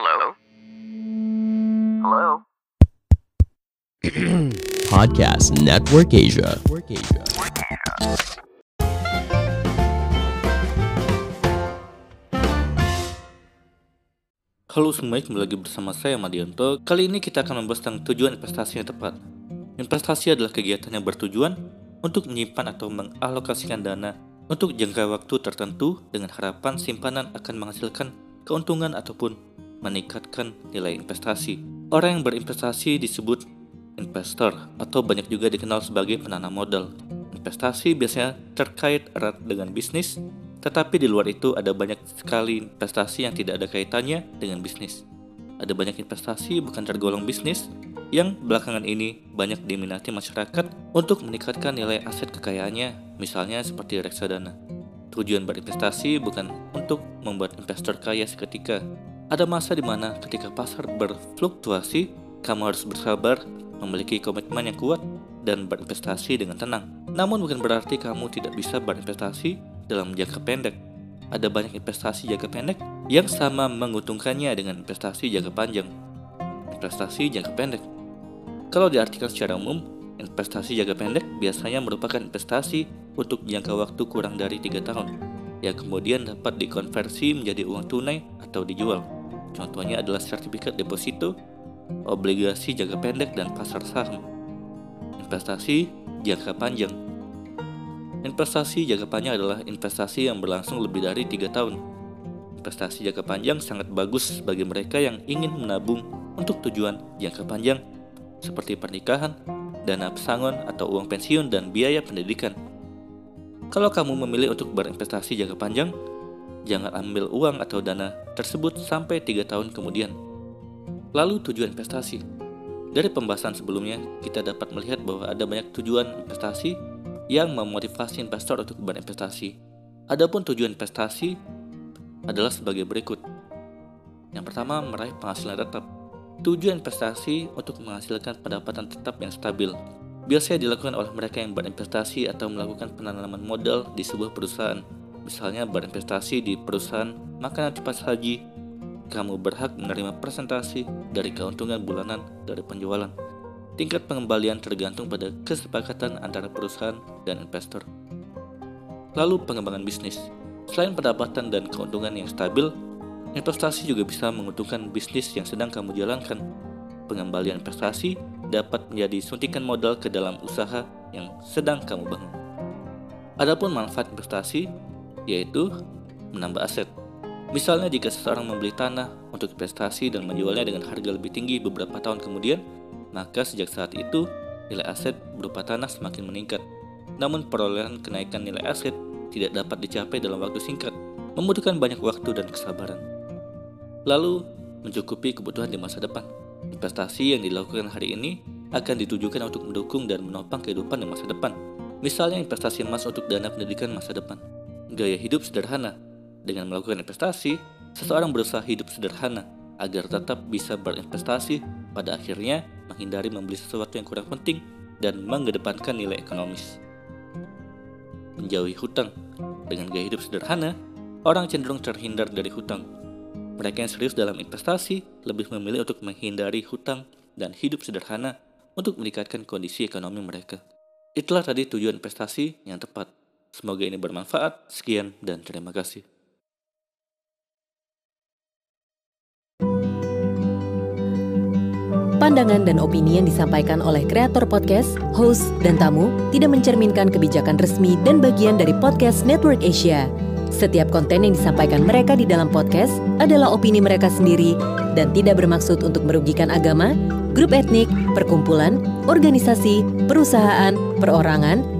Hello? Hello? Podcast Network Asia. Halo semuanya, kembali lagi bersama saya Madianto. Kali ini kita akan membahas tentang tujuan investasi yang tepat. Investasi adalah kegiatan yang bertujuan untuk menyimpan atau mengalokasikan dana untuk jangka waktu tertentu dengan harapan simpanan akan menghasilkan keuntungan ataupun meningkatkan nilai investasi. Orang yang berinvestasi disebut investor atau banyak juga dikenal sebagai penanam modal. Investasi biasanya terkait erat dengan bisnis, tetapi di luar itu ada banyak sekali investasi yang tidak ada kaitannya dengan bisnis. Ada banyak investasi bukan tergolong bisnis yang belakangan ini banyak diminati masyarakat untuk meningkatkan nilai aset kekayaannya, misalnya seperti reksadana. Tujuan berinvestasi bukan untuk membuat investor kaya seketika. Ada masa di mana ketika pasar berfluktuasi, kamu harus bersabar, memiliki komitmen yang kuat, dan berinvestasi dengan tenang. Namun bukan berarti kamu tidak bisa berinvestasi dalam jangka pendek. Ada banyak investasi jangka pendek yang sama menguntungkannya dengan investasi jangka panjang. Investasi jangka pendek. Kalau diartikan secara umum, investasi jangka pendek biasanya merupakan investasi untuk jangka waktu kurang dari tiga tahun, yang kemudian dapat dikonversi menjadi uang tunai atau dijual. Contohnya adalah sertifikat deposito, obligasi jangka pendek, dan pasar saham. Investasi jangka panjang Investasi jangka panjang adalah investasi yang berlangsung lebih dari tiga tahun. Investasi jangka panjang sangat bagus bagi mereka yang ingin menabung untuk tujuan jangka panjang seperti pernikahan, dana pesangon atau uang pensiun dan biaya pendidikan. Kalau kamu memilih untuk berinvestasi jangka panjang, jangan ambil uang atau dana tersebut sampai tiga tahun kemudian. Lalu tujuan investasi. Dari pembahasan sebelumnya, kita dapat melihat bahwa ada banyak tujuan investasi yang memotivasi investor untuk berinvestasi. Adapun tujuan investasi adalah sebagai berikut. Yang pertama, meraih penghasilan tetap. Tujuan investasi untuk menghasilkan pendapatan tetap yang stabil. Biasanya dilakukan oleh mereka yang berinvestasi atau melakukan penanaman modal di sebuah perusahaan. Misalnya berinvestasi di perusahaan makanan cepat saji, kamu berhak menerima presentasi dari keuntungan bulanan dari penjualan. Tingkat pengembalian tergantung pada kesepakatan antara perusahaan dan investor. Lalu pengembangan bisnis. Selain pendapatan dan keuntungan yang stabil, investasi juga bisa menguntungkan bisnis yang sedang kamu jalankan. Pengembalian investasi dapat menjadi suntikan modal ke dalam usaha yang sedang kamu bangun. Adapun manfaat investasi yaitu menambah aset. Misalnya jika seseorang membeli tanah untuk investasi dan menjualnya dengan harga lebih tinggi beberapa tahun kemudian, maka sejak saat itu nilai aset berupa tanah semakin meningkat. Namun perolehan kenaikan nilai aset tidak dapat dicapai dalam waktu singkat, membutuhkan banyak waktu dan kesabaran. Lalu, mencukupi kebutuhan di masa depan. Investasi yang dilakukan hari ini akan ditujukan untuk mendukung dan menopang kehidupan di masa depan. Misalnya investasi emas untuk dana pendidikan masa depan. Gaya hidup sederhana. Dengan melakukan investasi, seseorang berusaha hidup sederhana agar tetap bisa berinvestasi pada akhirnya menghindari membeli sesuatu yang kurang penting dan mengedepankan nilai ekonomis. Menjauhi hutang dengan gaya hidup sederhana, orang cenderung terhindar dari hutang. Mereka yang serius dalam investasi lebih memilih untuk menghindari hutang dan hidup sederhana untuk meningkatkan kondisi ekonomi mereka. Itulah tadi tujuan investasi yang tepat. Semoga ini bermanfaat. Sekian dan terima kasih. Pandangan dan opini yang disampaikan oleh kreator podcast, host, dan tamu tidak mencerminkan kebijakan resmi dan bagian dari podcast Network Asia. Setiap konten yang disampaikan mereka di dalam podcast adalah opini mereka sendiri dan tidak bermaksud untuk merugikan agama, grup etnik, perkumpulan, organisasi, perusahaan, perorangan,